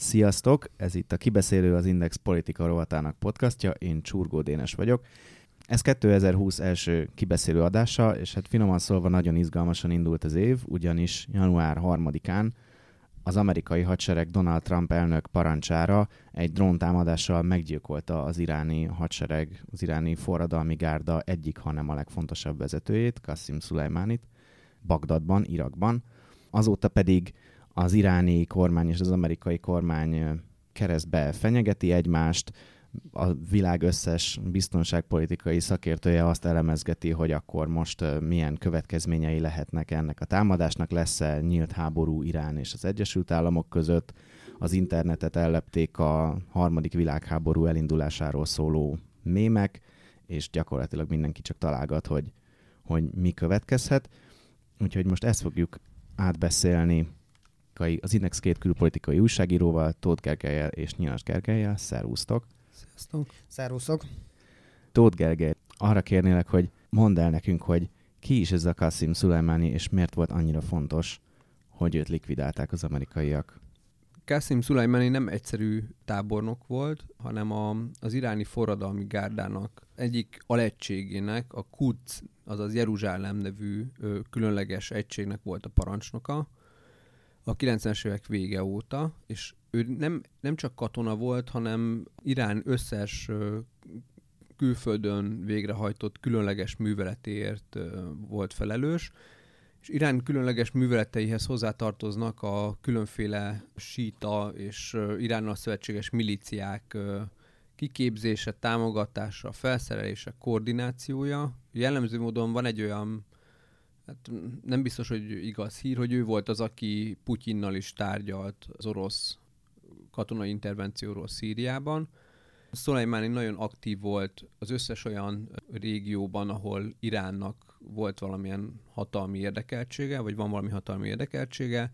Sziasztok! Ez itt a Kibeszélő az Index politika rovatának podcastja, én Csurgó Dénes vagyok. Ez 2020 első kibeszélő adása, és hát finoman szólva nagyon izgalmasan indult az év, ugyanis január 3-án az amerikai hadsereg Donald Trump elnök parancsára egy dróntámadással meggyilkolta az iráni hadsereg, az iráni forradalmi gárda egyik, hanem a legfontosabb vezetőjét, Qassim Szulajmánit, Bagdadban, Irakban. Azóta pedig az iráni kormány és az amerikai kormány keresztbe fenyegeti egymást, a világ összes biztonságpolitikai szakértője azt elemezgeti, hogy akkor most milyen következményei lehetnek ennek a támadásnak, lesz-e nyílt háború Irán és az Egyesült Államok között, az internetet ellepték a harmadik világháború elindulásáról szóló mémek, és gyakorlatilag mindenki csak találgat, hogy, hogy mi következhet. Úgyhogy most ezt fogjuk átbeszélni az Index két külpolitikai újságíróval, Tóth Gergelyel és Nyilas Gergelyel. Szervusztok! Sziasztok! Szervuszok! Tóth Gergely, arra kérnélek, hogy mondd el nekünk, hogy ki is ez a Qasim Szulajmáni, és miért volt annyira fontos, hogy őt likvidálták az amerikaiak? Qasim Szulajmáni nem egyszerű tábornok volt, hanem a, az iráni forradalmi gárdának egyik alegységének, a Quds, azaz Jeruzsálem nevű ö, különleges egységnek volt a parancsnoka, a 90-es évek vége óta, és ő nem, nem csak katona volt, hanem Irán összes külföldön végrehajtott különleges műveletéért volt felelős, és Irán különleges műveleteihez hozzátartoznak a különféle síta és Iránnal szövetséges milíciák kiképzése, támogatása, felszerelése, koordinációja. Jellemző módon van egy olyan hát nem biztos, hogy igaz hír, hogy ő volt az, aki Putyinnal is tárgyalt az orosz katonai intervencióról Szíriában. Szolajmáni nagyon aktív volt az összes olyan régióban, ahol Iránnak volt valamilyen hatalmi érdekeltsége, vagy van valami hatalmi érdekeltsége.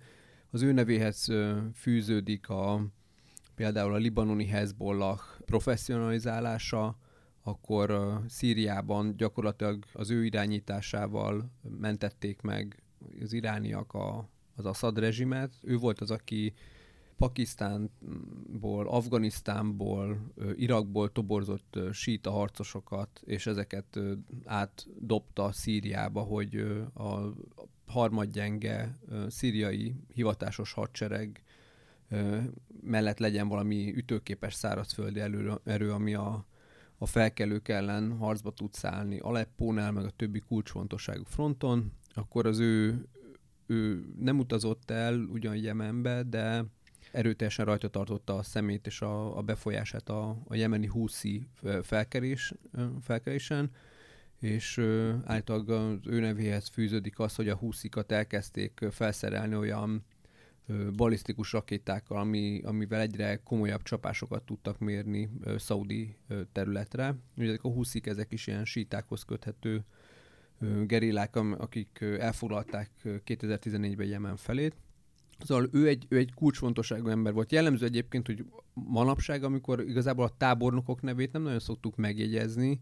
Az ő nevéhez fűződik a, például a libanoni Hezbollah professzionalizálása, akkor Szíriában gyakorlatilag az ő irányításával mentették meg az irániak a, az Assad rezsimet. Ő volt az, aki Pakisztánból, Afganisztánból, Irakból toborzott síta harcosokat, és ezeket átdobta Szíriába, hogy a harmadgyenge szíriai hivatásos hadsereg mellett legyen valami ütőképes szárazföldi erő, ami a a felkelők ellen harcba tud szállni Aleppónál, meg a többi kulcsfontosságú fronton, akkor az ő, ő nem utazott el ugyan Jemenbe, de erőteljesen rajta tartotta a szemét és a, a befolyását a, a jemeni húszi felkerés, felkerésen, és általában az ő nevéhez fűződik az, hogy a húszikat elkezdték felszerelni olyan balisztikus rakétákkal, ami, amivel egyre komolyabb csapásokat tudtak mérni ö, szaudi ö, területre. Ugye ezek a húszik, ezek is ilyen sítákhoz köthető ö, gerillák, akik elfoglalták 2014-ben Jemen felét. Szóval ő egy, ő egy kulcsfontosságú ember volt. Jellemző egyébként, hogy manapság, amikor igazából a tábornokok nevét nem nagyon szoktuk megjegyezni,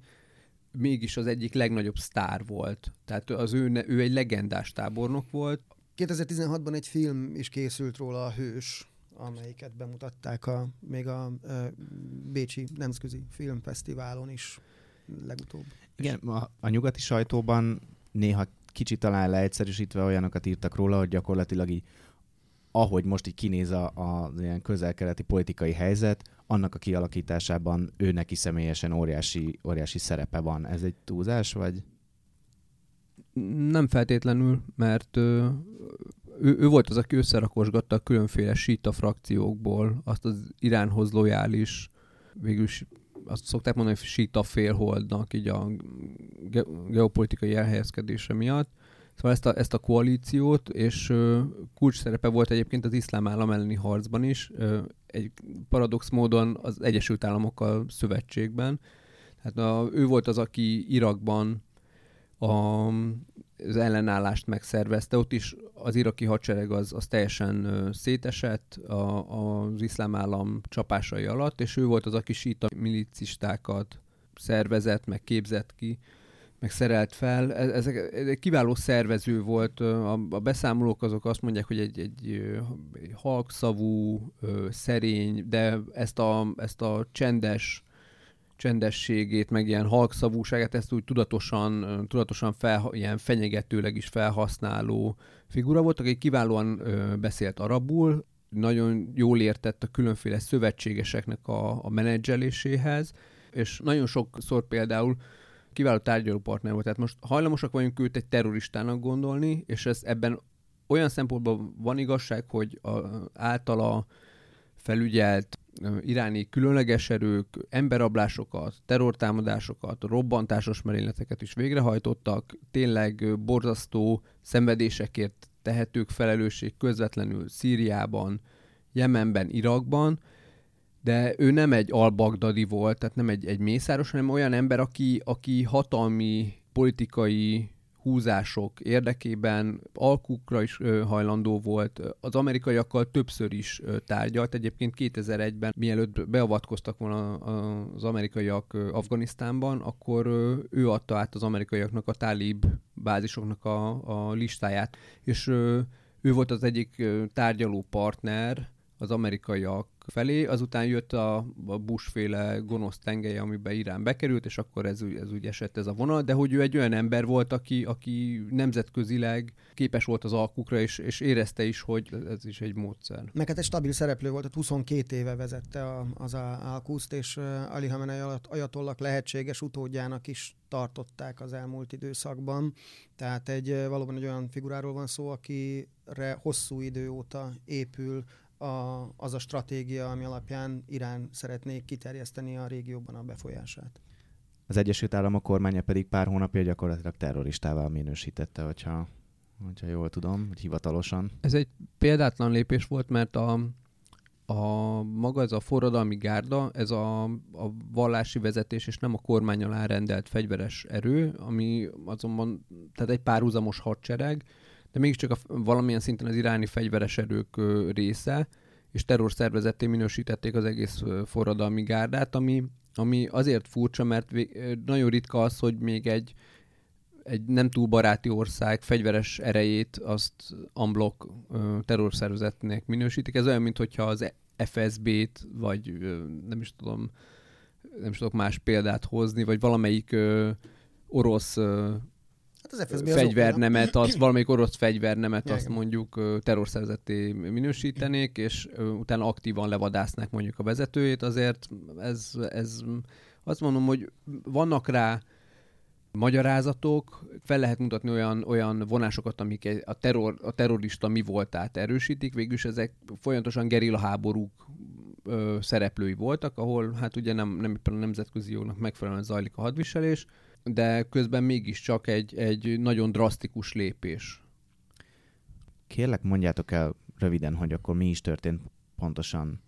mégis az egyik legnagyobb sztár volt. Tehát az ő, ő egy legendás tábornok volt. 2016-ban egy film is készült róla, a Hős, amelyiket bemutatták a, még a, a Bécsi Nemzetközi Filmfesztiválon is legutóbb. Igen, a, a nyugati sajtóban néha kicsit talán leegyszerűsítve olyanokat írtak róla, hogy gyakorlatilag így, ahogy most így kinéz a, a ilyen közel-keleti politikai helyzet, annak a kialakításában ő neki személyesen óriási, óriási szerepe van. Ez egy túlzás, vagy? Nem feltétlenül, mert ő, ő, ő volt az, aki összerakosgatta a különféle síta frakciókból azt az Iránhoz lojális, végülis azt szokták mondani, hogy síta félholdnak így a geopolitikai elhelyezkedése miatt. Szóval ezt a, ezt a koalíciót, és uh, kulcs szerepe volt egyébként az iszlám állam elleni harcban is, uh, egy paradox módon az Egyesült Államokkal szövetségben. Tehát a, ő volt az, aki Irakban a, az ellenállást megszervezte. Ott is az iraki hadsereg az, az teljesen szétesett a, az iszlám állam csapásai alatt, és ő volt az, aki síta milicistákat szervezett, meg képzett ki, meg szerelt fel. Ez, ez, ez egy kiváló szervező volt. A, a beszámolók azok azt mondják, hogy egy, egy, egy halkszavú, szerény, de ezt a, ezt a csendes csendességét, meg ilyen halkszavúságát, ezt úgy tudatosan, tudatosan fel, ilyen fenyegetőleg is felhasználó figura volt, aki kiválóan beszélt arabul, nagyon jól értett a különféle szövetségeseknek a, a menedzseléséhez, és nagyon sokszor például kiváló tárgyalópartner volt. Tehát most hajlamosak vagyunk őt egy terroristának gondolni, és ez ebben olyan szempontból van igazság, hogy a, általa felügyelt iráni különleges erők emberablásokat, terrortámadásokat, robbantásos merényleteket is végrehajtottak, tényleg borzasztó szenvedésekért tehetők felelősség közvetlenül Szíriában, Jemenben, Irakban, de ő nem egy albagdadi volt, tehát nem egy, egy mészáros, hanem olyan ember, aki, aki hatalmi politikai húzások érdekében alkukra is hajlandó volt. Az amerikaiakkal többször is tárgyalt. Egyébként 2001-ben, mielőtt beavatkoztak volna az amerikaiak Afganisztánban, akkor ő adta át az amerikaiaknak a tálib bázisoknak a, a listáját, és ő volt az egyik tárgyaló partner az amerikaiak felé, azután jött a, a Bush-féle gonosz tengelye, amiben Irán bekerült, és akkor ez, ez úgy esett ez a vonal, de hogy ő egy olyan ember volt, aki, aki nemzetközileg képes volt az alkukra, és, és érezte is, hogy ez is egy módszer. Meg hát egy stabil szereplő volt, a 22 éve vezette a, az Alkuszt, és Ali Hamenei ajatollak lehetséges utódjának is tartották az elmúlt időszakban. Tehát egy valóban egy olyan figuráról van szó, akire hosszú idő óta épül a, az a stratégia, ami alapján Irán szeretné kiterjeszteni a régióban a befolyását. Az Egyesült Államok kormánya pedig pár hónapja gyakorlatilag terroristával minősítette, hogyha, hogyha jól tudom, hogy hivatalosan. Ez egy példátlan lépés volt, mert a, a maga ez a forradalmi gárda, ez a, a vallási vezetés és nem a kormány alá rendelt fegyveres erő, ami azonban, tehát egy párhuzamos hadsereg, de mégiscsak a, valamilyen szinten az iráni fegyveres erők része, és terrorszervezetté minősítették az egész forradalmi gárdát, ami, ami azért furcsa, mert nagyon ritka az, hogy még egy, egy nem túl baráti ország fegyveres erejét azt unblock terrorszervezetnek minősítik. Ez olyan, mintha az FSB-t, vagy nem is tudom, nem is tudok más példát hozni, vagy valamelyik orosz Hát az FSB fegyvernemet, az, valamelyik orosz fegyvernemet, azt mondjuk terrorszervezeté minősítenék, és utána aktívan levadásznák mondjuk a vezetőjét, azért ez, ez azt mondom, hogy vannak rá magyarázatok, fel lehet mutatni olyan, olyan vonásokat, amik a, terror, a terrorista mi voltát erősítik, végülis ezek folyamatosan gerilla háborúk ö, szereplői voltak, ahol hát ugye nem, nem éppen a nemzetközi jognak megfelelően zajlik a hadviselés, de közben mégiscsak egy, egy nagyon drasztikus lépés. Kérlek, mondjátok el röviden, hogy akkor mi is történt pontosan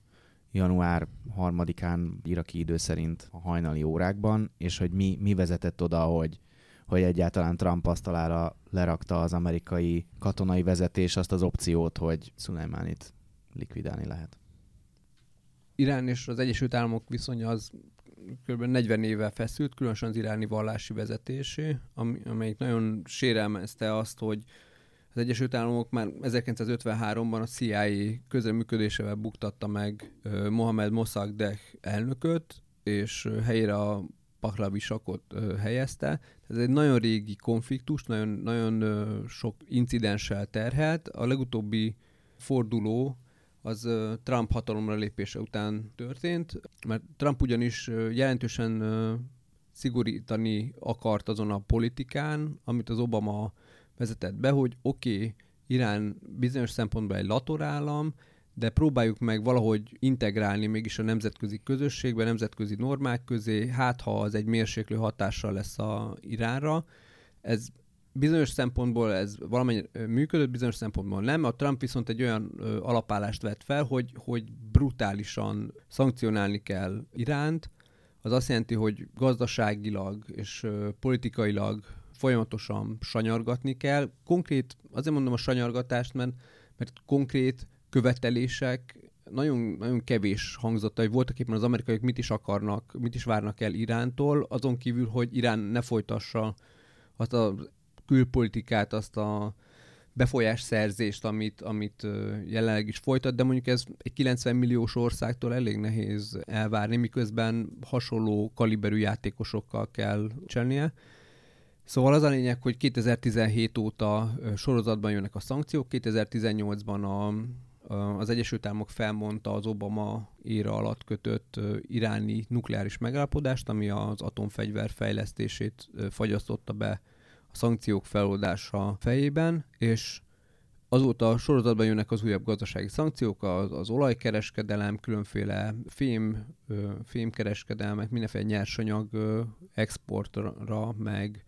január 3-án iraki idő szerint a hajnali órákban, és hogy mi, mi vezetett oda, hogy, hogy egyáltalán Trump asztalára lerakta az amerikai katonai vezetés azt az opciót, hogy Szulajmánit likvidálni lehet. Irán és az Egyesült Államok viszonya az kb. 40 évvel feszült, különösen az iráni vallási vezetésé, ami, amelyik nagyon sérelmezte azt, hogy az Egyesült Államok már 1953-ban a CIA közreműködésével buktatta meg uh, Mohamed Mossadegh elnököt, és helyére a Pahlavi sakot helyezte. Ez egy nagyon régi konfliktus, nagyon, nagyon sok incidenssel terhelt. A legutóbbi forduló az Trump hatalomra lépése után történt, mert Trump ugyanis jelentősen szigorítani akart azon a politikán, amit az Obama vezetett be, hogy oké, okay, Irán bizonyos szempontból egy latorállam, de próbáljuk meg valahogy integrálni mégis a nemzetközi közösségbe, nemzetközi normák közé, hát ha az egy mérséklő hatással lesz a Iránra. Ez bizonyos szempontból ez valamennyire működött, bizonyos szempontból nem. A Trump viszont egy olyan ö, alapállást vett fel, hogy, hogy brutálisan szankcionálni kell Iránt. Az azt jelenti, hogy gazdaságilag és ö, politikailag folyamatosan sanyargatni kell. Konkrét, azért mondom a sanyargatást, mert, mert konkrét követelések nagyon, nagyon kevés hangzott, hogy voltak éppen az amerikaiak mit is akarnak, mit is várnak el Irántól, azon kívül, hogy Irán ne folytassa azt a külpolitikát, azt a befolyásszerzést, amit, amit jelenleg is folytat, de mondjuk ez egy 90 milliós országtól elég nehéz elvárni, miközben hasonló kaliberű játékosokkal kell cselnie. Szóval az a lényeg, hogy 2017 óta sorozatban jönnek a szankciók, 2018-ban a, az Egyesült Államok felmondta az Obama éra alatt kötött iráni nukleáris megállapodást, ami az atomfegyver fejlesztését fagyasztotta be a szankciók feloldása fejében, és azóta sorozatban jönnek az újabb gazdasági szankciók, az, az olajkereskedelem, különféle fém, fémkereskedelmek, mindenféle nyersanyag exportra, meg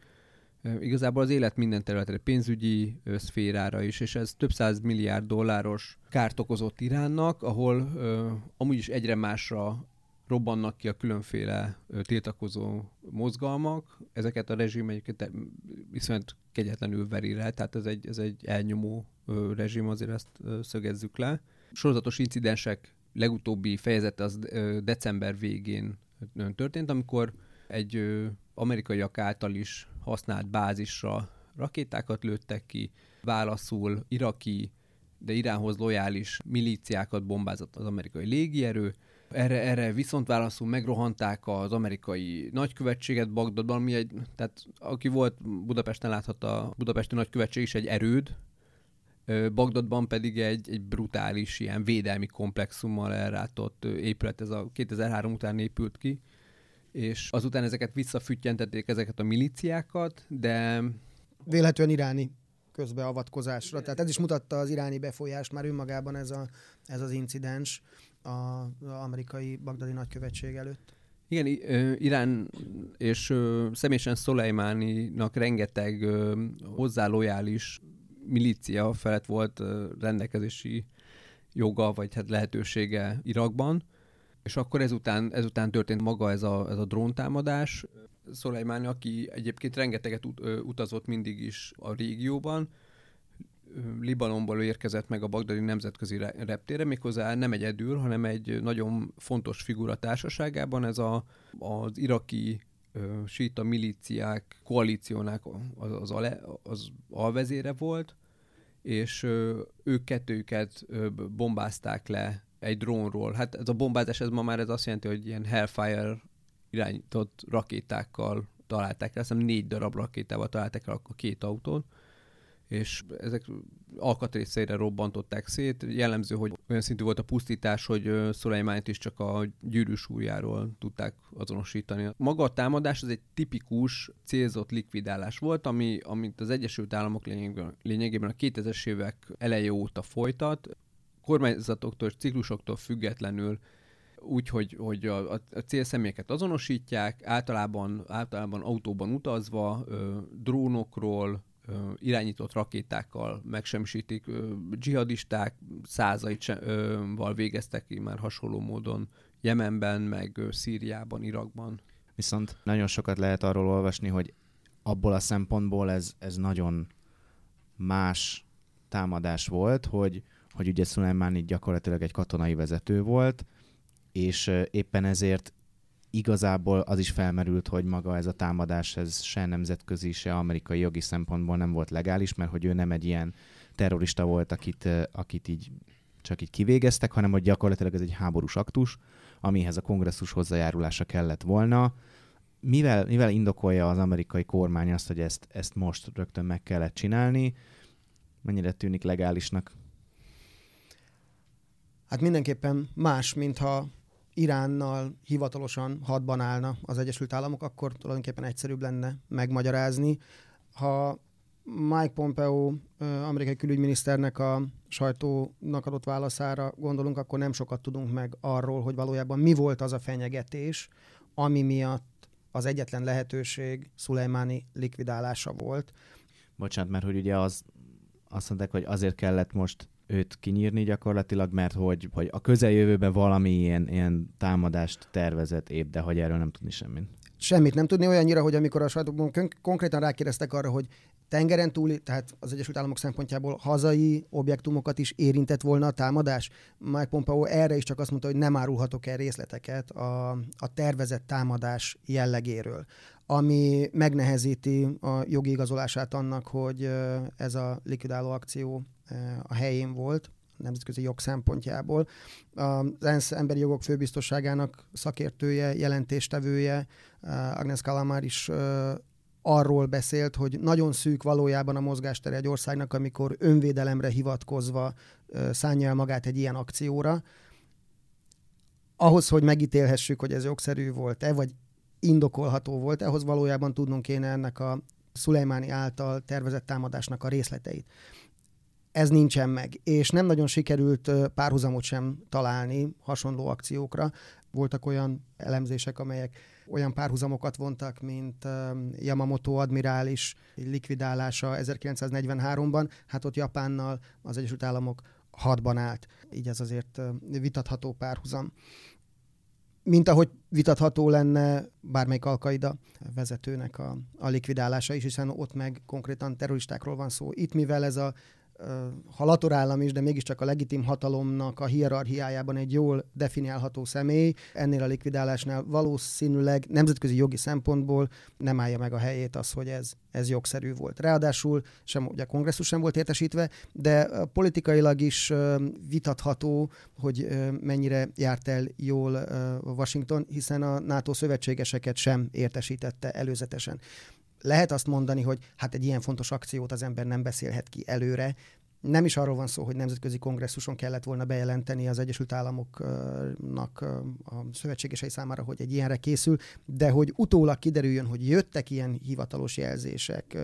igazából az élet minden területre, pénzügyi szférára is, és ez több száz milliárd dolláros kárt okozott Iránnak, ahol ö, amúgy is egyre másra robbannak ki a különféle tiltakozó mozgalmak. Ezeket a rezsim egyébként viszont kegyetlenül veri le, tehát ez egy, ez egy elnyomó rezsim, azért ezt szögezzük le. Sorozatos incidensek legutóbbi fejezete az december végén történt, amikor egy amerikaiak által is használt bázisra rakétákat lőttek ki, válaszul iraki, de Iránhoz lojális milíciákat bombázott az amerikai légierő, erre, erre viszont válaszul megrohanták az amerikai nagykövetséget Bagdadban, ami egy, tehát aki volt Budapesten láthatta, a budapesti nagykövetség is egy erőd, Bagdadban pedig egy, egy brutális ilyen védelmi komplexummal elrátott épület, ez a 2003 után épült ki, és azután ezeket visszafüttyentették ezeket a milíciákat, de... Véletlenül iráni közbeavatkozásra. Tehát ez is mutatta az iráni befolyást már önmagában ez, a, ez az incidens az amerikai bagdadi nagykövetség előtt. Igen, Irán és személyesen Szolejmáninak rengeteg hozzá lojális milícia felett volt rendelkezési joga, vagy hát lehetősége Irakban, és akkor ezután, ezután történt maga ez a, ez a dróntámadás. Szolejmáni, aki egyébként rengeteget ut- utazott mindig is a régióban, Libanonból érkezett meg a bagdadi nemzetközi reptére, méghozzá nem egyedül, hanem egy nagyon fontos figura társaságában, ez a, az iraki síta milíciák koalíciónak az, az, ale, az alvezére volt, és ők kettőjüket bombázták le egy drónról. Hát ez a bombázás, ez ma már ez azt jelenti, hogy ilyen Hellfire irányított rakétákkal találták el, azt hiszem négy darab rakétával találták el a két autót, és ezek alkatrészére robbantották szét. Jellemző, hogy olyan szintű volt a pusztítás, hogy Szolejmányt is csak a gyűrűs újjáról tudták azonosítani. Maga a támadás az egy tipikus célzott likvidálás volt, ami, amit az Egyesült Államok lényegében, a 2000-es évek eleje óta folytat kormányzatoktól és ciklusoktól függetlenül úgy, hogy, hogy a, a célszemélyeket azonosítják, általában, általában autóban utazva, ö, drónokról, irányított rakétákkal megsemmisítik. Dzsihadisták százaival végeztek ki már hasonló módon Jemenben, meg Szíriában, Irakban. Viszont nagyon sokat lehet arról olvasni, hogy abból a szempontból ez, ez nagyon más támadás volt, hogy hogy ugye Szulajmáni gyakorlatilag egy katonai vezető volt, és éppen ezért igazából az is felmerült, hogy maga ez a támadás, ez se nemzetközi, se amerikai jogi szempontból nem volt legális, mert hogy ő nem egy ilyen terrorista volt, akit, akit így csak így kivégeztek, hanem hogy gyakorlatilag ez egy háborús aktus, amihez a kongresszus hozzájárulása kellett volna. Mivel, mivel indokolja az amerikai kormány azt, hogy ezt, ezt most rögtön meg kellett csinálni? Mennyire tűnik legálisnak? Hát mindenképpen más, mintha Iránnal hivatalosan hadban állna az Egyesült Államok, akkor tulajdonképpen egyszerűbb lenne megmagyarázni. Ha Mike Pompeo, amerikai külügyminiszternek a sajtónak adott válaszára gondolunk, akkor nem sokat tudunk meg arról, hogy valójában mi volt az a fenyegetés, ami miatt az egyetlen lehetőség Szulejmáni likvidálása volt. Bocsánat, mert hogy ugye az, azt mondták, hogy azért kellett most őt kinyírni gyakorlatilag, mert hogy, hogy a közeljövőben valami ilyen, ilyen támadást tervezett épp, de hogy erről nem tudni semmit. Semmit nem tudni olyannyira, hogy amikor a sajtóban konkrétan rákérdeztek arra, hogy tengeren túli, tehát az Egyesült Államok szempontjából hazai objektumokat is érintett volna a támadás. Mike Pompeo erre is csak azt mondta, hogy nem árulhatok el részleteket a, a tervezett támadás jellegéről, ami megnehezíti a jogi igazolását annak, hogy ez a likvidáló akció a helyén volt, nemzetközi jog szempontjából. Az ENSZ emberi jogok főbiztosságának szakértője, jelentéstevője, Agnes Kalamár is arról beszélt, hogy nagyon szűk valójában a mozgástere egy országnak, amikor önvédelemre hivatkozva szánja el magát egy ilyen akcióra. Ahhoz, hogy megítélhessük, hogy ez jogszerű volt-e, vagy indokolható volt, ahhoz valójában tudnunk kéne ennek a Szulejmáni által tervezett támadásnak a részleteit. Ez nincsen meg, és nem nagyon sikerült párhuzamot sem találni hasonló akciókra. Voltak olyan elemzések, amelyek olyan párhuzamokat vontak, mint Yamamoto admirális likvidálása 1943-ban, hát ott Japánnal az Egyesült Államok hadban állt. Így ez azért vitatható párhuzam. Mint ahogy vitatható lenne bármelyik alkaida vezetőnek a, a likvidálása is, hiszen ott meg konkrétan terroristákról van szó. Itt, mivel ez a ha latorállam is, de mégiscsak a legitim hatalomnak a hierarchiájában egy jól definiálható személy, ennél a likvidálásnál valószínűleg nemzetközi jogi szempontból nem állja meg a helyét az, hogy ez, ez jogszerű volt. Ráadásul sem, ugye a kongresszus sem volt értesítve, de politikailag is vitatható, hogy mennyire járt el jól Washington, hiszen a NATO szövetségeseket sem értesítette előzetesen lehet azt mondani, hogy hát egy ilyen fontos akciót az ember nem beszélhet ki előre, nem is arról van szó, hogy nemzetközi kongresszuson kellett volna bejelenteni az Egyesült Államoknak a szövetségesei számára, hogy egy ilyenre készül, de hogy utólag kiderüljön, hogy jöttek ilyen hivatalos jelzések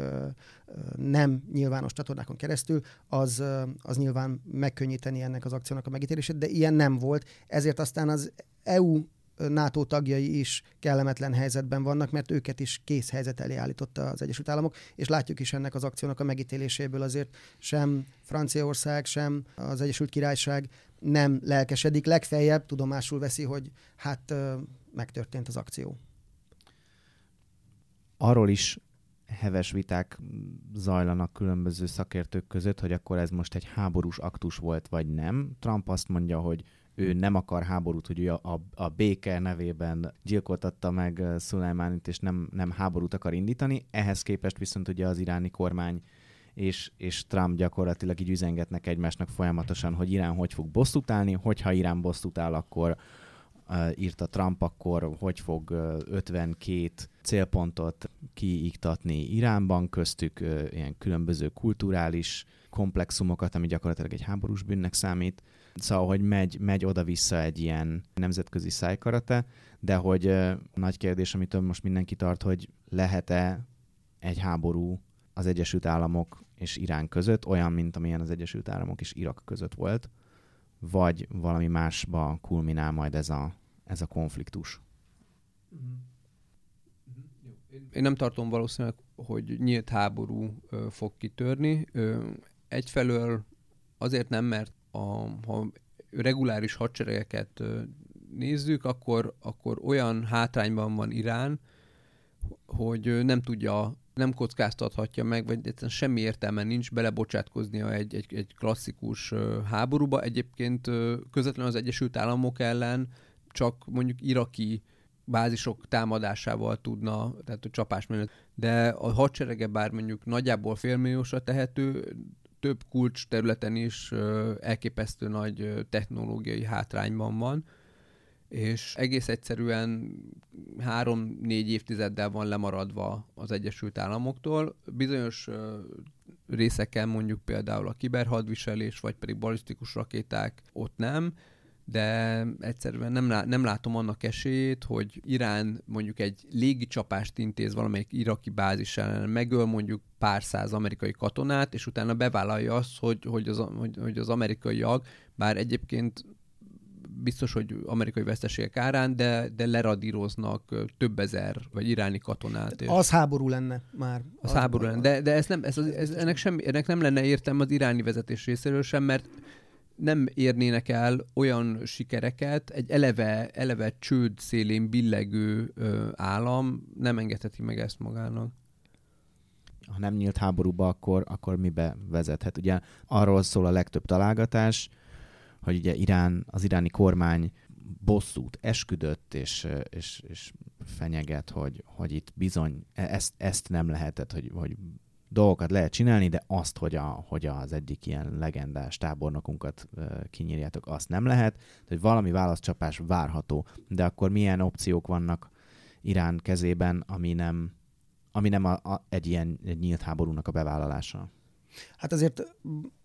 nem nyilvános csatornákon keresztül, az, az nyilván megkönnyíteni ennek az akciónak a megítélését, de ilyen nem volt. Ezért aztán az EU NATO tagjai is kellemetlen helyzetben vannak, mert őket is kész helyzet elé állította az Egyesült Államok, és látjuk is ennek az akciónak a megítéléséből azért sem Franciaország, sem az Egyesült Királyság nem lelkesedik, legfeljebb tudomásul veszi, hogy hát megtörtént az akció. Arról is heves viták zajlanak különböző szakértők között, hogy akkor ez most egy háborús aktus volt, vagy nem. Trump azt mondja, hogy ő nem akar háborút, hogy ő a, a, a béke nevében gyilkoltatta meg Szulajmánit, és nem, nem háborút akar indítani. Ehhez képest viszont ugye az iráni kormány és, és Trump gyakorlatilag így üzengetnek egymásnak folyamatosan, hogy Irán hogy fog bosszút állni, hogyha Irán bosszút áll, akkor uh, írta Trump, akkor hogy fog uh, 52 célpontot kiiktatni Iránban, köztük uh, ilyen különböző kulturális komplexumokat, ami gyakorlatilag egy háborús bűnnek számít. Szóval, hogy megy, megy oda-vissza egy ilyen nemzetközi szájkarate, de hogy uh, nagy kérdés, amitől most mindenki tart, hogy lehet-e egy háború az Egyesült Államok és Irán között, olyan, mint amilyen az Egyesült Államok és Irak között volt, vagy valami másba kulminál majd ez a, ez a konfliktus. Én nem tartom valószínűleg, hogy nyílt háború ö, fog kitörni. Ö, egyfelől azért nem, mert a, ha reguláris hadseregeket nézzük, akkor, akkor olyan hátrányban van Irán, hogy nem tudja, nem kockáztathatja meg, vagy egyszerűen semmi értelme nincs belebocsátkoznia egy, egy, egy klasszikus háborúba. Egyébként közvetlenül az Egyesült Államok ellen csak mondjuk iraki bázisok támadásával tudna, tehát a csapás mellett. De a hadserege bár mondjuk nagyjából félmilliósra tehető, több kulcs területen is elképesztő nagy technológiai hátrányban van, és egész egyszerűen három-négy évtizeddel van lemaradva az Egyesült Államoktól. Bizonyos részeken mondjuk például a kiberhadviselés, vagy pedig balisztikus rakéták ott nem, de egyszerűen nem, lá- nem látom annak esélyét, hogy Irán mondjuk egy légi csapást intéz valamelyik iraki bázis ellen, megöl mondjuk pár száz amerikai katonát, és utána bevállalja azt, hogy, hogy, az, hogy, hogy az amerikaiak, bár egyébként biztos, hogy amerikai veszteségek árán, de, de leradíroznak több ezer, vagy iráni katonát. És az háború lenne már. Az, az háború lenne, de, de ez nem, ez, ez, ennek, semmi, ennek nem lenne értelme az iráni vezetés részéről sem, mert nem érnének el olyan sikereket, egy eleve, eleve csőd szélén billegő ö, állam nem engedheti meg ezt magának. ha nem nyílt háborúba, akkor, akkor mibe vezethet. Ugye arról szól a legtöbb találgatás, hogy ugye Irán, az iráni kormány bosszút esküdött, és, és, és fenyeget, hogy, hogy itt bizony e, ezt, ezt nem lehetett, hogy, hogy dolgokat lehet csinálni, de azt, hogy, a, hogy az egyik ilyen legendás tábornokunkat kinyírjátok, azt nem lehet, hogy valami válaszcsapás várható, de akkor milyen opciók vannak Irán kezében, ami nem, ami nem a, a, egy ilyen egy nyílt háborúnak a bevállalása? Hát azért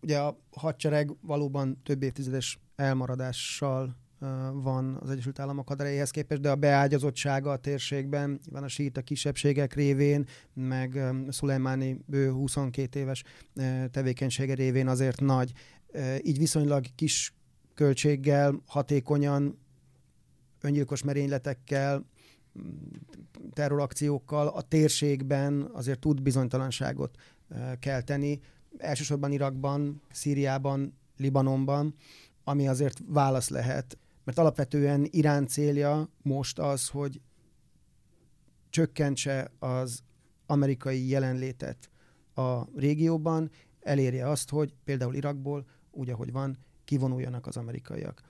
ugye a hadsereg valóban több évtizedes elmaradással van az Egyesült Államok haderejéhez képest, de a beágyazottsága a térségben, van a síta kisebbségek révén, meg Szulejmáni bő 22 éves tevékenysége révén azért nagy. Így viszonylag kis költséggel, hatékonyan, öngyilkos merényletekkel, terrorakciókkal a térségben azért tud bizonytalanságot kelteni. Elsősorban Irakban, Szíriában, Libanonban, ami azért válasz lehet mert alapvetően Irán célja most az, hogy csökkentse az amerikai jelenlétet a régióban, elérje azt, hogy például Irakból, úgy ahogy van, kivonuljanak az amerikaiak.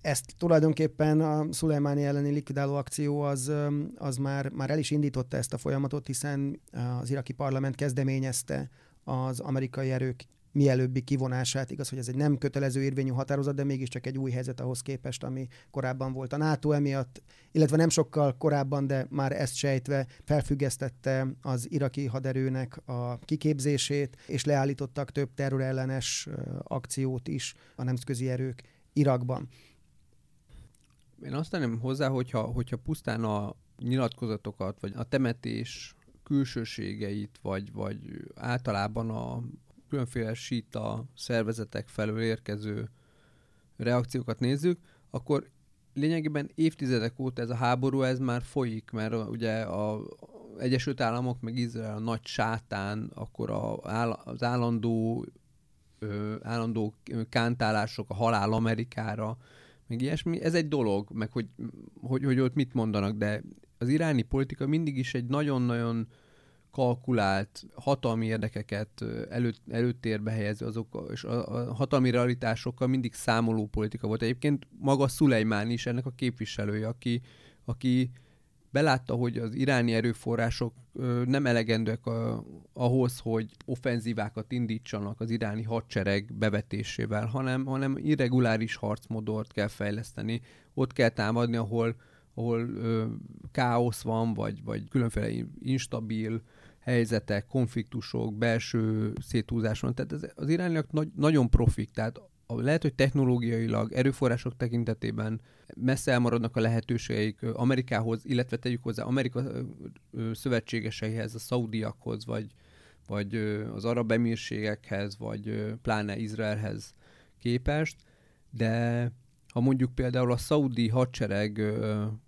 Ezt tulajdonképpen a Szulejmáni elleni likvidáló akció az, az már, már el is indította ezt a folyamatot, hiszen az iraki parlament kezdeményezte az amerikai erők mielőbbi kivonását. Igaz, hogy ez egy nem kötelező érvényű határozat, de mégiscsak egy új helyzet ahhoz képest, ami korábban volt a NATO emiatt, illetve nem sokkal korábban, de már ezt sejtve felfüggesztette az iraki haderőnek a kiképzését, és leállítottak több terrorellenes akciót is a nemzetközi erők Irakban. Én azt tenném hozzá, hogyha, hogyha pusztán a nyilatkozatokat, vagy a temetés külsőségeit, vagy, vagy általában a, különféle síta szervezetek felől érkező reakciókat nézzük, akkor lényegében évtizedek óta ez a háború ez már folyik, mert ugye a Egyesült Államok meg Izrael a nagy sátán, akkor a, az állandó állandó kántálások, a halál Amerikára, meg ilyesmi, ez egy dolog, meg hogy, hogy, hogy ott mit mondanak, de az iráni politika mindig is egy nagyon-nagyon kalkulált hatalmi érdekeket előtt, előtérbe helyező azok, és a, a hatalmi realitásokkal mindig számoló politika volt. Egyébként maga Szulejmán is ennek a képviselője, aki, aki belátta, hogy az iráni erőforrások nem elegendőek a, ahhoz, hogy offenzívákat indítsanak az iráni hadsereg bevetésével, hanem, hanem irreguláris harcmodort kell fejleszteni. Ott kell támadni, ahol, ahol ö, káosz van, vagy, vagy különféle instabil helyzetek, konfliktusok, belső széthúzás van. Tehát ez, az irániak nagy, nagyon profik, tehát lehet, hogy technológiailag, erőforrások tekintetében messze elmaradnak a lehetőségeik Amerikához, illetve tegyük hozzá Amerika szövetségeseihez, a szaudiakhoz, vagy, vagy az arab emírségekhez, vagy pláne Izraelhez képest, de ha mondjuk például a szaudi hadsereg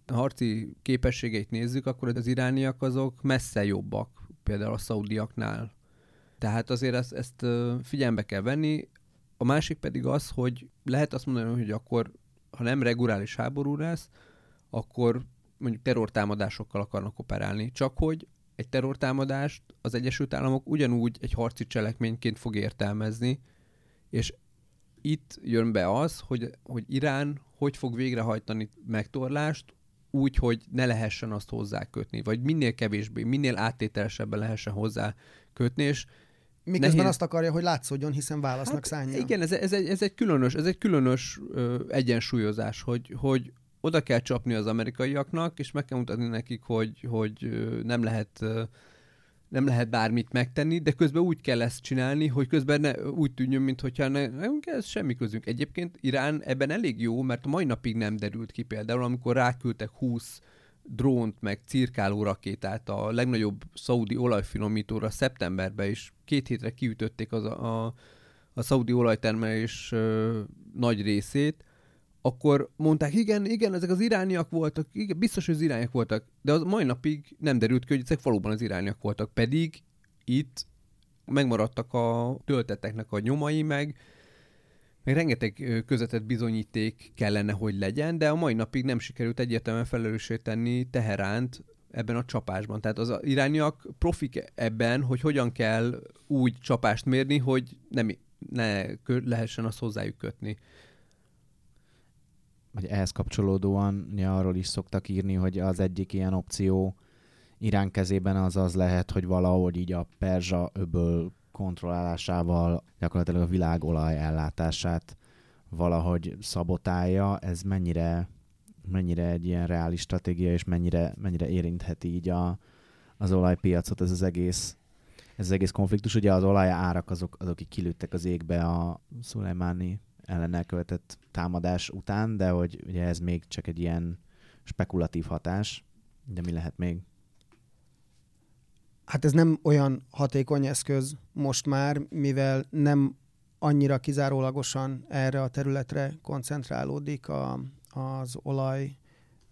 harci képességeit nézzük, akkor az irániak azok messze jobbak, például a szaudiaknál. Tehát azért ezt, ezt figyelembe kell venni. A másik pedig az, hogy lehet azt mondani, hogy akkor, ha nem reguláris háború lesz, akkor mondjuk terrortámadásokkal akarnak operálni. Csak hogy egy terrortámadást az Egyesült Államok ugyanúgy egy harci cselekményként fog értelmezni, és itt jön be az, hogy, hogy Irán hogy fog végrehajtani megtorlást, úgy, hogy ne lehessen azt hozzá kötni, vagy minél kevésbé, minél áttételesebben lehessen hozzá kötni, és Miközben nehéz... azt akarja, hogy látszódjon, hiszen válasznak hát, szánja. Igen, ez, ez, egy, ez egy különös, ez egy különös ö, egyensúlyozás, hogy, hogy oda kell csapni az amerikaiaknak, és meg kell mutatni nekik, hogy, hogy nem lehet nem lehet bármit megtenni, de közben úgy kell ezt csinálni, hogy közben ne, úgy tűnjön, mintha ne, nem ez semmi közünk. Egyébként Irán ebben elég jó, mert a mai napig nem derült ki például, amikor ráküldtek 20 drónt, meg cirkáló rakétát a legnagyobb szaudi olajfinomítóra szeptemberben, és két hétre kiütötték az a, a, a szaudi olajtermelés ö, nagy részét, akkor mondták, igen, igen, ezek az irániak voltak, igen, biztos, hogy az irániak voltak, de az mai napig nem derült ki, hogy ezek valóban az irániak voltak, pedig itt megmaradtak a tölteteknek a nyomai, meg, meg rengeteg közvetett bizonyíték kellene, hogy legyen, de a mai napig nem sikerült egyértelműen felelőssé tenni Teheránt ebben a csapásban. Tehát az irániak profik ebben, hogy hogyan kell úgy csapást mérni, hogy nem, ne lehessen azt hozzájuk kötni. Vagy ehhez kapcsolódóan ja, arról is szoktak írni, hogy az egyik ilyen opció Irán kezében az az lehet, hogy valahogy így a Perzsa öböl kontrollálásával gyakorlatilag a világolaj ellátását valahogy szabotálja. Ez mennyire mennyire egy ilyen reális stratégia, és mennyire, mennyire érintheti így a, az olajpiacot ez az egész ez az egész konfliktus. Ugye az olaj árak azok, azok akik kilőttek az égbe a Szulajmáni ellen elkövetett támadás után, de hogy ugye ez még csak egy ilyen spekulatív hatás, de mi lehet még? Hát ez nem olyan hatékony eszköz most már, mivel nem annyira kizárólagosan erre a területre koncentrálódik a, az olaj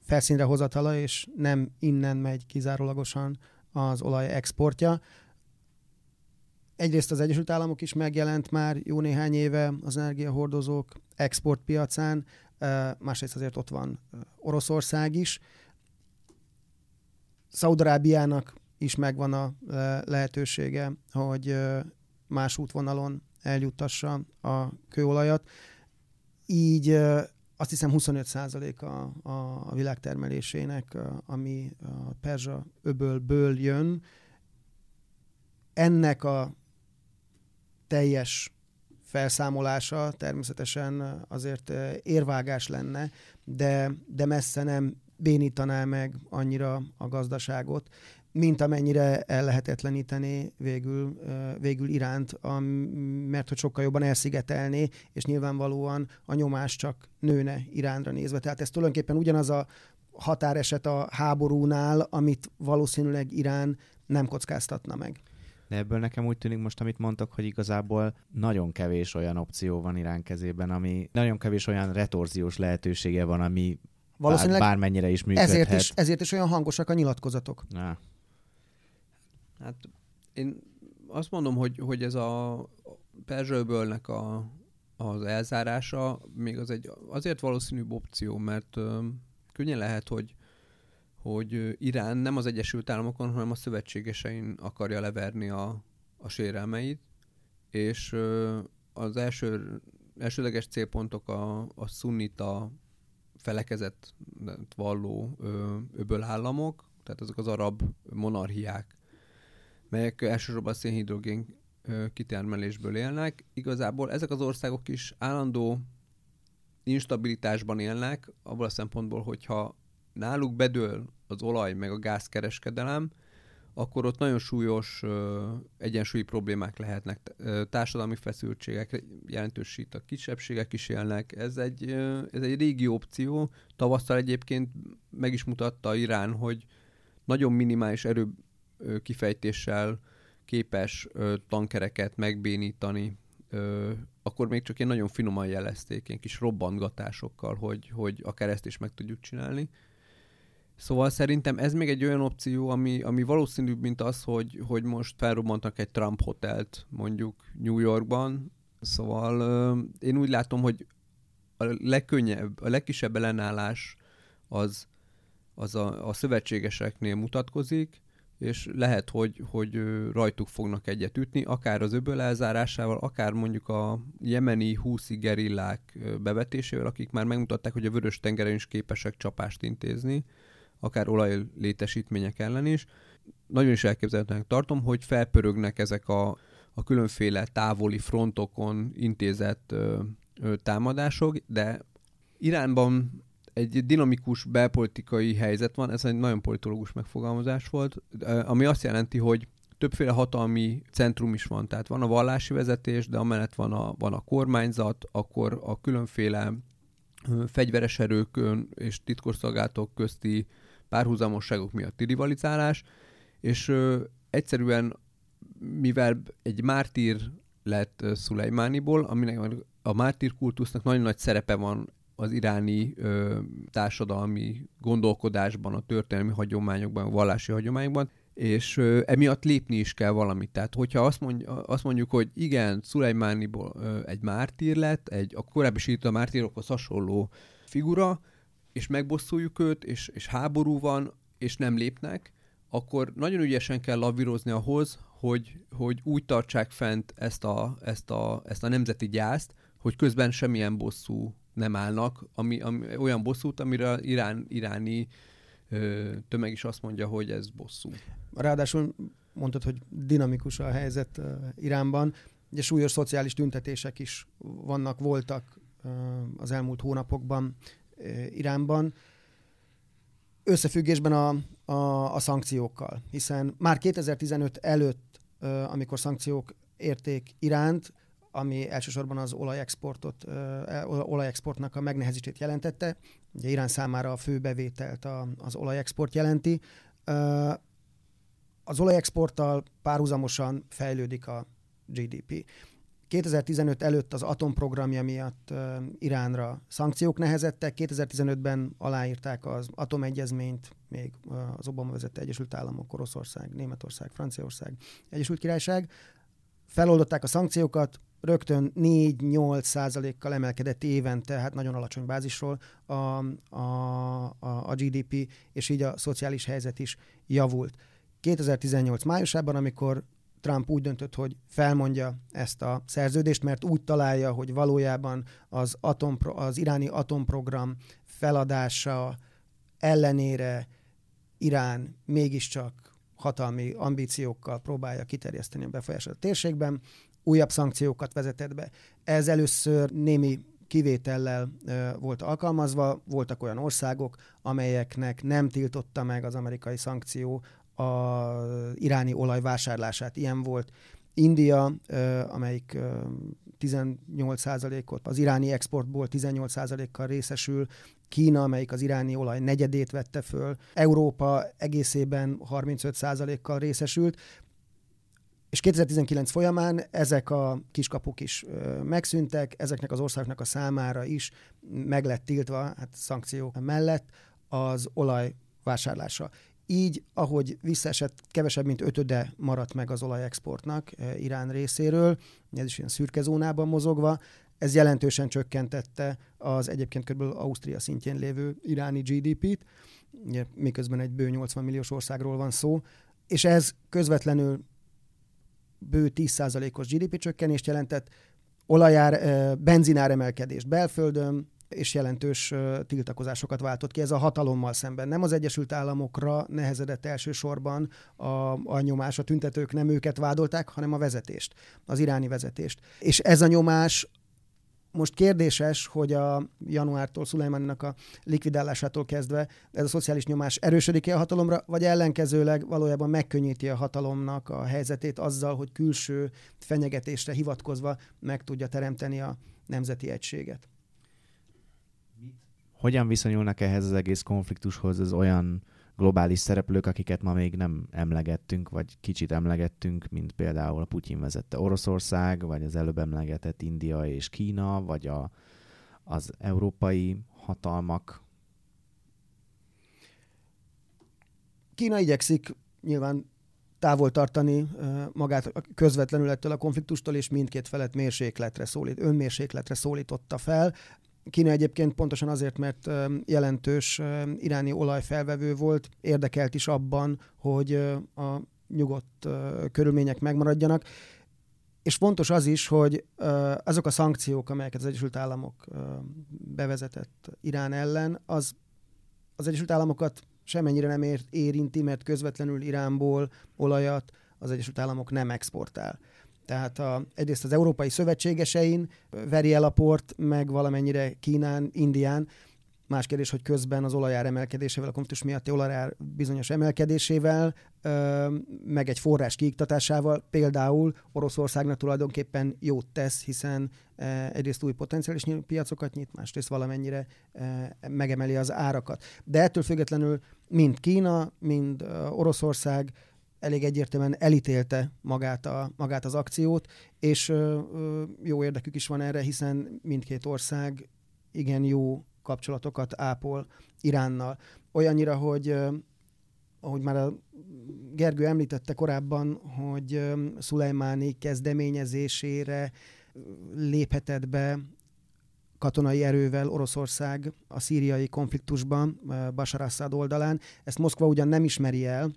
felszínre hozatala, és nem innen megy kizárólagosan az olaj exportja. Egyrészt az Egyesült Államok is megjelent már jó néhány éve az energiahordozók exportpiacán, másrészt azért ott van Oroszország is. Szaudarábiának is megvan a lehetősége, hogy más útvonalon eljuttassa a kőolajat. Így azt hiszem 25% a, a, a világtermelésének, ami a Perzsa öbölből jön. Ennek a teljes felszámolása természetesen azért érvágás lenne, de, de messze nem bénítaná meg annyira a gazdaságot, mint amennyire ellehetetleníteni végül, végül iránt, mert hogy sokkal jobban elszigetelné, és nyilvánvalóan a nyomás csak nőne Iránra nézve. Tehát ez tulajdonképpen ugyanaz a határeset a háborúnál, amit valószínűleg Irán nem kockáztatna meg. De ebből nekem úgy tűnik most, amit mondtak, hogy igazából nagyon kevés olyan opció van Irán kezében, ami nagyon kevés olyan retorziós lehetősége van, ami Valószínűleg bármennyire is működhet. Ezért is, ezért is olyan hangosak a nyilatkozatok. Na. Hát én azt mondom, hogy, hogy ez a Perzsőbölnek a, az elzárása még az egy azért valószínűbb opció, mert ö, könnyen lehet, hogy hogy Irán nem az Egyesült Államokon, hanem a szövetségesein akarja leverni a, a sérelmeit, és az első, elsődleges célpontok a, a szunnita felekezett valló öbölállamok, tehát azok az arab monarchiák, melyek elsősorban szénhidrogén kitermelésből élnek. Igazából ezek az országok is állandó instabilitásban élnek, abból a szempontból, hogyha náluk bedől az olaj meg a gázkereskedelem, akkor ott nagyon súlyos uh, egyensúlyi problémák lehetnek, társadalmi feszültségek, jelentősít a kisebbségek is élnek. Ez egy, uh, ez egy régi opció. Tavasszal egyébként meg is mutatta Irán, hogy nagyon minimális erő kifejtéssel képes tankereket megbénítani, akkor még csak ilyen nagyon finoman jelezték, ilyen kis robbantgatásokkal, hogy, hogy a kereszt is meg tudjuk csinálni. Szóval szerintem ez még egy olyan opció, ami, ami valószínűbb, mint az, hogy, hogy most felrobbantak egy Trump hotelt mondjuk New Yorkban. Szóval én úgy látom, hogy a legkönnyebb, a legkisebb ellenállás az, az a, a szövetségeseknél mutatkozik, és lehet, hogy, hogy rajtuk fognak egyet ütni, akár az öböl elzárásával, akár mondjuk a jemeni húszi gerillák bevetésével, akik már megmutatták, hogy a vörös tengeren is képesek csapást intézni, akár olajlétesítmények ellen is. Nagyon is elképzelhetőnek tartom, hogy felpörögnek ezek a, a különféle távoli frontokon intézett ö, ö, támadások, de Iránban egy dinamikus belpolitikai helyzet van, ez egy nagyon politológus megfogalmazás volt, ami azt jelenti, hogy többféle hatalmi centrum is van, tehát van a vallási vezetés, de amellett van a, van a kormányzat, akkor a különféle fegyveres erők és titkosszolgálatok közti párhuzamosságok miatti rivalizálás, és ö, egyszerűen, mivel egy mártír lett Szulejmániból, aminek a mártír kultusznak nagyon nagy szerepe van az iráni ö, társadalmi gondolkodásban, a történelmi hagyományokban, a vallási hagyományokban, és ö, emiatt lépni is kell valamit. Tehát, hogyha azt, mondj, azt mondjuk, hogy igen, Szulajmániból ö, egy mártír lett, egy a korábbi a mártírokhoz hasonló figura, és megbosszuljuk őt, és, és háború van, és nem lépnek, akkor nagyon ügyesen kell lavírozni ahhoz, hogy, hogy úgy tartsák fent ezt a, ezt, a, ezt a nemzeti gyászt, hogy közben semmilyen bosszú nem állnak, ami, ami, olyan bosszút, amire irán, iráni ö, tömeg is azt mondja, hogy ez bosszú. Ráadásul mondtad, hogy dinamikus a helyzet uh, Iránban. Ugye súlyos szociális tüntetések is vannak, voltak uh, az elmúlt hónapokban Iránban. Összefüggésben a, a, a szankciókkal, hiszen már 2015 előtt, amikor szankciók érték Iránt, ami elsősorban az olajexportot, olajexportnak a megnehezítését jelentette. Ugye Irán számára a fő bevételt az olajexport jelenti. Az olajexporttal párhuzamosan fejlődik a GDP. 2015 előtt az atomprogramja miatt Iránra szankciók nehezettek, 2015-ben aláírták az atomegyezményt, még az Obama vezette Egyesült Államok, Oroszország, Németország, Franciaország, Egyesült Királyság. Feloldották a szankciókat, rögtön 4-8 százalékkal emelkedett évente, hát nagyon alacsony bázisról a, a, a, a GDP, és így a szociális helyzet is javult. 2018 májusában, amikor Trump úgy döntött, hogy felmondja ezt a szerződést, mert úgy találja, hogy valójában az, atompro, az iráni atomprogram feladása ellenére Irán mégiscsak hatalmi ambíciókkal próbálja kiterjeszteni a befolyását a térségben, újabb szankciókat vezetett be. Ez először némi kivétellel ö, volt alkalmazva, voltak olyan országok, amelyeknek nem tiltotta meg az amerikai szankció az iráni olaj vásárlását. Ilyen volt India, amelyik 18%-ot az iráni exportból 18%-kal részesül, Kína, amelyik az iráni olaj negyedét vette föl, Európa egészében 35%-kal részesült, és 2019 folyamán ezek a kiskapuk is megszűntek, ezeknek az országoknak a számára is meg lett tiltva, hát szankció mellett az olaj vásárlása. Így, ahogy visszaesett, kevesebb, mint ötöde maradt meg az olajexportnak eh, Irán részéről, ez is ilyen szürke zónában mozogva, ez jelentősen csökkentette az egyébként kb. Ausztria szintjén lévő iráni GDP-t, miközben egy bő 80 milliós országról van szó, és ez közvetlenül bő 10%-os GDP csökkenést jelentett, olajár, eh, benzinár emelkedést belföldön, és jelentős tiltakozásokat váltott ki. Ez a hatalommal szemben. Nem az Egyesült Államokra nehezedett elsősorban a, a nyomás, a tüntetők nem őket vádolták, hanem a vezetést, az iráni vezetést. És ez a nyomás most kérdéses, hogy a januártól Szulajmáninak a likvidálásától kezdve ez a szociális nyomás erősödik-e a hatalomra, vagy ellenkezőleg valójában megkönnyíti a hatalomnak a helyzetét azzal, hogy külső fenyegetésre hivatkozva meg tudja teremteni a nemzeti egységet. Hogyan viszonyulnak ehhez az egész konfliktushoz az olyan globális szereplők, akiket ma még nem emlegettünk, vagy kicsit emlegettünk, mint például a Putyin vezette Oroszország, vagy az előbb emlegetett India és Kína, vagy a, az európai hatalmak? Kína igyekszik nyilván távol tartani magát közvetlenül ettől a konfliktustól, és mindkét felet mérsékletre szólít, önmérsékletre szólította fel. Kína egyébként pontosan azért, mert jelentős iráni olajfelvevő volt, érdekelt is abban, hogy a nyugodt körülmények megmaradjanak. És fontos az is, hogy azok a szankciók, amelyeket az Egyesült Államok bevezetett Irán ellen, az az Egyesült Államokat semennyire nem érinti, mert közvetlenül Iránból olajat az Egyesült Államok nem exportál. Tehát a, egyrészt az európai szövetségesein veri el a port, meg valamennyire Kínán, Indián. Más kérdés, hogy közben az olajár emelkedésével, a konfliktus miatti olajár bizonyos emelkedésével, meg egy forrás kiiktatásával például Oroszországnak tulajdonképpen jót tesz, hiszen egyrészt új potenciális piacokat nyit, másrészt valamennyire megemeli az árakat. De ettől függetlenül mind Kína, mind Oroszország elég egyértelműen elítélte magát, a, magát az akciót, és ö, ö, jó érdekük is van erre, hiszen mindkét ország igen jó kapcsolatokat ápol Iránnal. Olyannyira, hogy ö, ahogy már a Gergő említette korábban, hogy Szulajmáni kezdeményezésére léphetett be katonai erővel Oroszország a szíriai konfliktusban Bashar Assad oldalán. Ezt Moszkva ugyan nem ismeri el,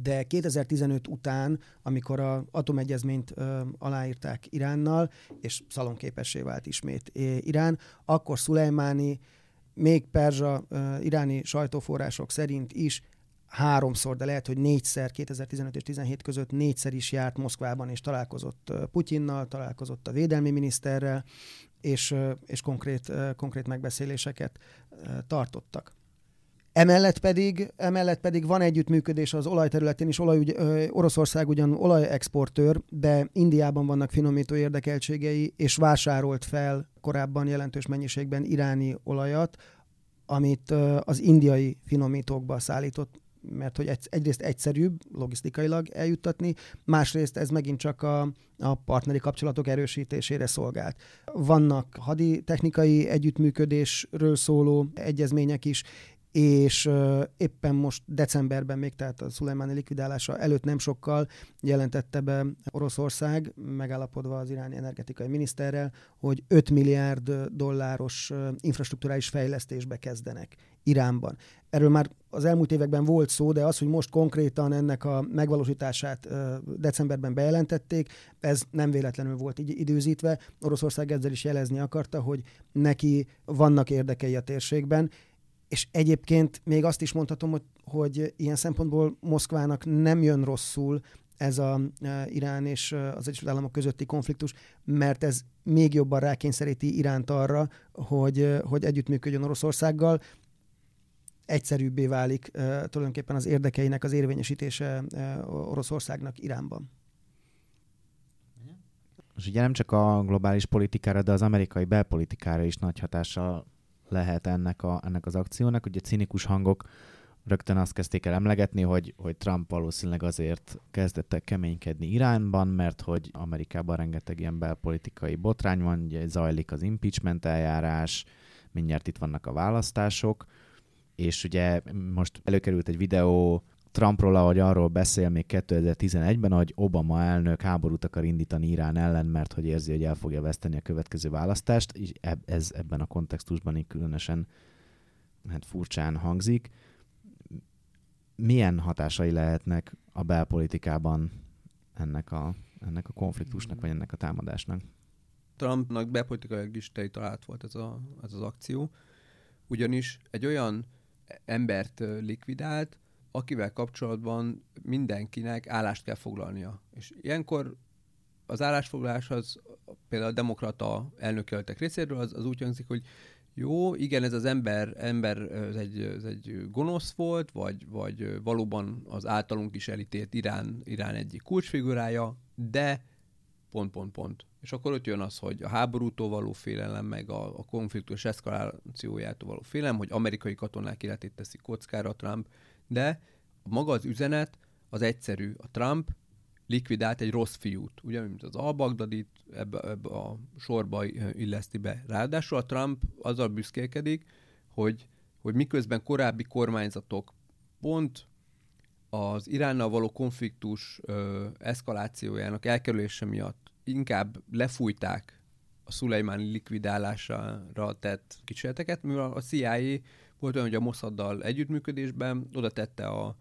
de 2015 után, amikor a atomegyezményt ö, aláírták Iránnal, és szalonképessé vált ismét Irán, akkor Szulejmáni még perzsa ö, iráni sajtóforrások szerint is háromszor, de lehet, hogy négyszer, 2015 és 17 között négyszer is járt Moszkvában, és találkozott Putyinnal, találkozott a védelmi miniszterrel, és, és konkrét, konkrét megbeszéléseket tartottak. Emellett pedig, emellett pedig van együttműködés az olajterületén is. Olaj, Oroszország ugyan olajexportőr, de Indiában vannak finomító érdekeltségei, és vásárolt fel korábban jelentős mennyiségben iráni olajat, amit az indiai finomítókba szállított mert hogy egy, egyrészt egyszerűbb logisztikailag eljuttatni, másrészt ez megint csak a, a partneri kapcsolatok erősítésére szolgált. Vannak haditechnikai együttműködésről szóló egyezmények is, és uh, éppen most decemberben még, tehát a Szulajmáni likvidálása előtt nem sokkal jelentette be Oroszország, megállapodva az iráni energetikai miniszterrel, hogy 5 milliárd dolláros uh, infrastruktúrális fejlesztésbe kezdenek Iránban. Erről már az elmúlt években volt szó, de az, hogy most konkrétan ennek a megvalósítását decemberben bejelentették, ez nem véletlenül volt így időzítve. Oroszország ezzel is jelezni akarta, hogy neki vannak érdekei a térségben, és egyébként még azt is mondhatom, hogy, hogy ilyen szempontból Moszkvának nem jön rosszul ez a e, Irán és e, az Egyesült Államok közötti konfliktus, mert ez még jobban rákényszeríti Iránt arra, hogy, e, hogy együttműködjön Oroszországgal, egyszerűbbé válik tulajdonképpen az érdekeinek az érvényesítése Oroszországnak Iránban. És ugye nem csak a globális politikára, de az amerikai belpolitikára is nagy hatással lehet ennek, a, ennek az akciónak. Ugye cinikus hangok rögtön azt kezdték el emlegetni, hogy, hogy Trump valószínűleg azért kezdett keménykedni Iránban, mert hogy Amerikában rengeteg ilyen belpolitikai botrány van, ugye zajlik az impeachment eljárás, mindjárt itt vannak a választások, és ugye most előkerült egy videó Trumpról, ahogy arról beszél még 2011-ben, hogy Obama elnök háborút akar indítani Irán ellen, mert hogy érzi, hogy el fogja veszteni a következő választást, és ez ebben a kontextusban így különösen hát furcsán hangzik. Milyen hatásai lehetnek a belpolitikában ennek a, ennek a konfliktusnak, vagy ennek a támadásnak? Trumpnak belpolitikai is talált volt ez, a, ez az akció, ugyanis egy olyan embert likvidált, akivel kapcsolatban mindenkinek állást kell foglalnia. És ilyenkor az állásfoglalás az például a demokrata elnökjelöltek részéről az, az úgy hangzik, hogy jó, igen, ez az ember, ember ez egy, ez egy gonosz volt, vagy, vagy valóban az általunk is elítélt Irán, Irán egyik kulcsfigurája, de pont, pont, pont. És akkor ott jön az, hogy a háborútól való félelem, meg a, a konfliktus eszkalációjától való félelem, hogy amerikai katonák életét teszi kockára Trump, de maga az üzenet az egyszerű. A Trump likvidált egy rossz fiút, ugye, mint az al-Baghdadit ebbe, ebbe a sorba illeszti be. Ráadásul a Trump azzal büszkélkedik, hogy, hogy miközben korábbi kormányzatok pont az Iránnal való konfliktus ö, eszkalációjának elkerülése miatt inkább lefújták a Szulejmáni likvidálására tett kísérleteket, mivel a CIA volt olyan, hogy a Mossaddal együttműködésben oda tette a,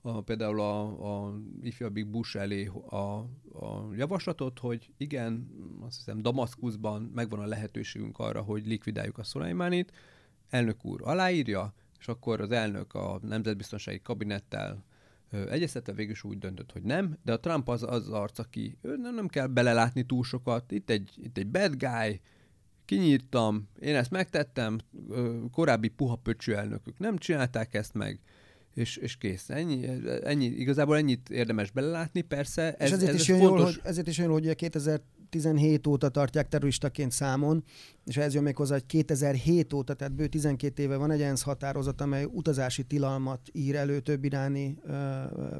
a, például a, a ifjabbik Bush elé a, a javaslatot, hogy igen, azt hiszem Damaszkuszban megvan a lehetőségünk arra, hogy likvidáljuk a Szulajmánit, elnök úr aláírja, és akkor az elnök a nemzetbiztonsági kabinettel egyeztetve végül is úgy döntött, hogy nem, de a Trump az az arc, aki nem, nem kell belelátni túl sokat, itt egy, itt egy bad guy, kinyírtam, én ezt megtettem, korábbi puha pöcső elnökök nem csinálták ezt meg, és, és kész. Ennyi, ennyi, igazából ennyit érdemes belelátni, persze. Ez, és ezért, ez, is ez fontos... jól, hogy, ezért is jön, hogy 2017 óta tartják terroristaként számon, és ez jön még hozzá, hogy 2007 óta, tehát bő 12 éve van egy ENSZ határozat, amely utazási tilalmat ír elő több iráni ö,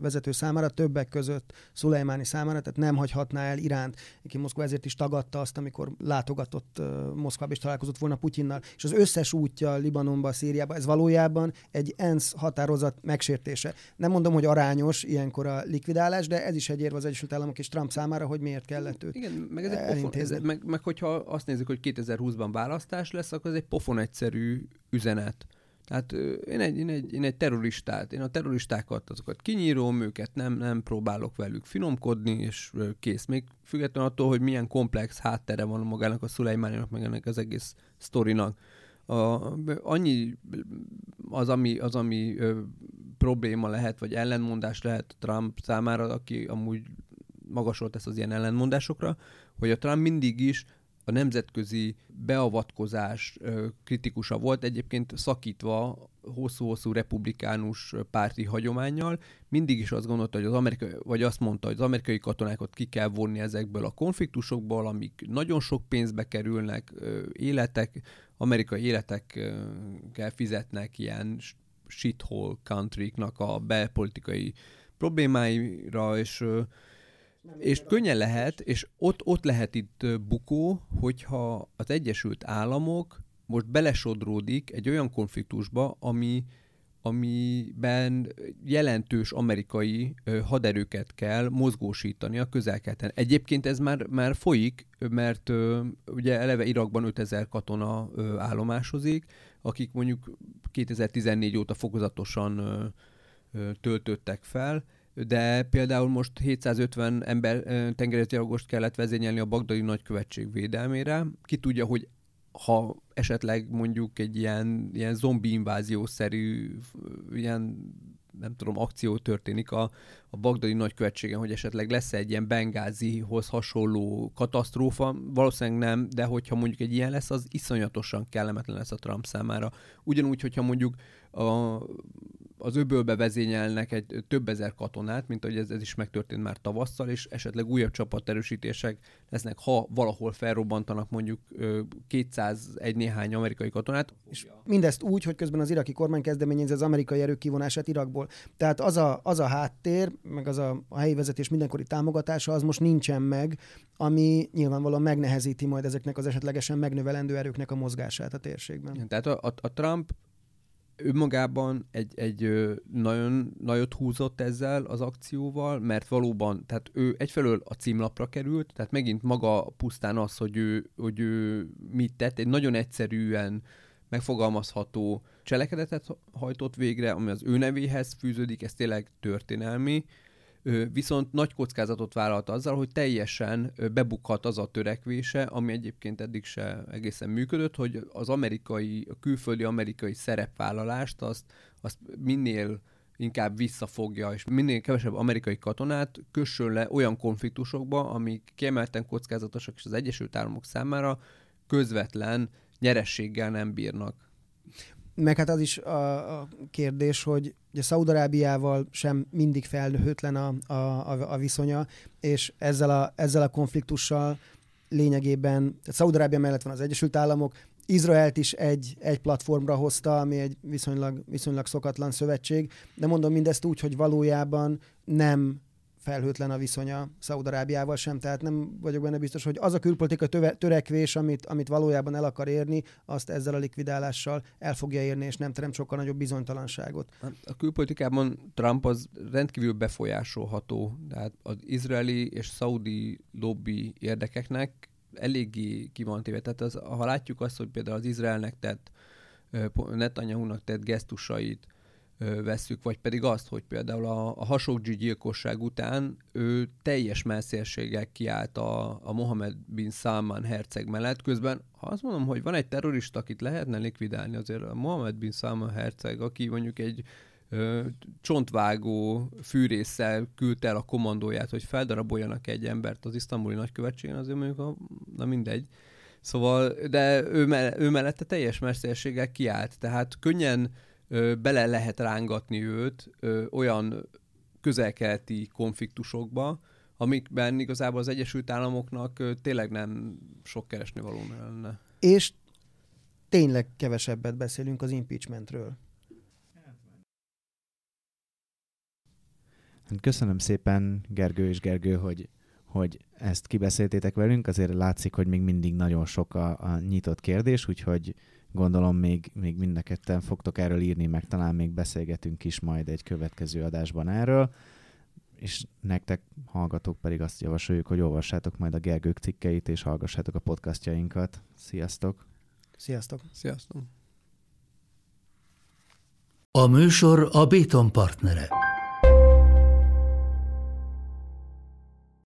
vezető számára, többek között Szulejmáni számára, tehát nem hagyhatná el Iránt. Ki Moszkva ezért is tagadta azt, amikor látogatott Moszkvába és találkozott volna Putyinnal. És az összes útja Libanonba, Szíriába, ez valójában egy ENSZ határozat megsértése. Nem mondom, hogy arányos ilyenkor a likvidálás, de ez is egy érv az Egyesült Államok és Trump számára, hogy miért kellett őt Igen, meg, ez egy pofon, ez, meg, meg hogyha azt nézzük, hogy 2020-ban választás lesz, akkor ez egy pofon egyszerű üzenet. Tehát én egy, én, egy, én egy terroristát, én a terroristákat, azokat kinyírom, őket nem, nem próbálok velük finomkodni, és kész. Még függetlenül attól, hogy milyen komplex háttere van magának a Szulejmáninak, meg ennek az egész sztorinak. A, annyi az, ami, az, ami ö, probléma lehet, vagy ellenmondás lehet Trump számára, aki amúgy magasolt ezt az ilyen ellenmondásokra, hogy a Trump mindig is a nemzetközi beavatkozás kritikusa volt, egyébként szakítva hosszú-hosszú republikánus párti hagyományjal, mindig is azt gondolta, hogy az amerikai, vagy azt mondta, hogy az amerikai katonákat ki kell vonni ezekből a konfliktusokból, amik nagyon sok pénzbe kerülnek, életek, amerikai életekkel fizetnek ilyen shithole country a belpolitikai problémáira, és és könnyen lehet, és ott, ott lehet itt bukó, hogyha az Egyesült Államok most belesodródik egy olyan konfliktusba, ami, amiben jelentős amerikai haderőket kell mozgósítani a közelkeleten. Egyébként ez már, már folyik, mert ugye eleve Irakban 5000 katona állomásozik, akik mondjuk 2014 óta fokozatosan töltöttek fel, de például most 750 ember tengerészgyalogost kellett vezényelni a bagdadi nagykövetség védelmére. Ki tudja, hogy ha esetleg mondjuk egy ilyen, ilyen zombi inváziószerű, ilyen nem tudom, akció történik a, a bagdadi nagykövetségen, hogy esetleg lesz egy ilyen Bengázihoz hasonló katasztrófa, valószínűleg nem, de hogyha mondjuk egy ilyen lesz, az iszonyatosan kellemetlen lesz a Trump számára. Ugyanúgy, hogyha mondjuk a, az öbölbe vezényelnek egy több ezer katonát, mint ahogy ez, ez is megtörtént már tavasszal, és esetleg újabb csapaterősítések lesznek, ha valahol felrobbantanak mondjuk 201 néhány amerikai katonát. És mindezt úgy, hogy közben az iraki kormány kezdeményezi az amerikai erők kivonását Irakból. Tehát az a, az a háttér, meg az a, a helyi vezetés mindenkori támogatása, az most nincsen meg, ami nyilvánvalóan megnehezíti majd ezeknek az esetlegesen megnövelendő erőknek a mozgását a térségben. Tehát a, a, a Trump önmagában egy, egy nagyon nagyot húzott ezzel az akcióval, mert valóban, tehát ő egyfelől a címlapra került, tehát megint maga pusztán az, hogy ő, hogy ő mit tett, egy nagyon egyszerűen megfogalmazható cselekedetet hajtott végre, ami az ő nevéhez fűződik, ez tényleg történelmi, viszont nagy kockázatot vállalt azzal, hogy teljesen bebukhat az a törekvése, ami egyébként eddig se egészen működött, hogy az amerikai, a külföldi amerikai szerepvállalást azt, azt minél inkább visszafogja, és minél kevesebb amerikai katonát kössön le olyan konfliktusokba, amik kiemelten kockázatosak, és az Egyesült Államok számára közvetlen nyerességgel nem bírnak. Meg hát az is a, a kérdés, hogy ugye Szaudarábiával sem mindig felhőtlen a, a, a, a viszonya, és ezzel a, ezzel a konfliktussal lényegében, tehát Szaudarábia mellett van az Egyesült Államok, Izraelt is egy, egy platformra hozta, ami egy viszonylag, viszonylag szokatlan szövetség, de mondom mindezt úgy, hogy valójában nem felhőtlen a viszonya Szaudarábiával sem, tehát nem vagyok benne biztos, hogy az a külpolitika töve, törekvés, amit, amit valójában el akar érni, azt ezzel a likvidálással el fogja érni, és nem teremt sokkal nagyobb bizonytalanságot. A külpolitikában Trump az rendkívül befolyásolható, tehát az izraeli és szaudi lobby érdekeknek eléggé ki. Tehát az, ha látjuk azt, hogy például az Izraelnek tett, Netanyahu-nak tett gesztusait, vesszük, vagy pedig azt, hogy például a, a Hasoggi gyilkosság után ő teljes messzélséggel kiállt a, a Mohamed bin Salman herceg mellett, közben ha azt mondom, hogy van egy terrorista, akit lehetne likvidálni, azért a Mohamed bin Salman herceg, aki mondjuk egy ö, csontvágó fűrészsel küldte el a kommandóját, hogy feldaraboljanak egy embert az isztambuli nagykövetségen, azért mondjuk, a, na mindegy. Szóval, de ő, me- ő mellette teljes messzélséggel kiállt, tehát könnyen bele lehet rángatni őt olyan közelkeleti konfliktusokba, amikben igazából az Egyesült Államoknak tényleg nem sok keresni való lenne. És tényleg kevesebbet beszélünk az impeachmentről. Köszönöm szépen, Gergő és Gergő, hogy, hogy ezt kibeszéltétek velünk. Azért látszik, hogy még mindig nagyon sok a, a nyitott kérdés, úgyhogy Gondolom még, még mind a ketten fogtok erről írni, meg talán még beszélgetünk is majd egy következő adásban erről. és nektek hallgatók pedig azt javasoljuk, hogy olvassátok majd a Gergők cikkeit, és hallgassátok a podcastjainkat. Sziasztok! Sziasztok! Sziasztok! A műsor a Béton partnere.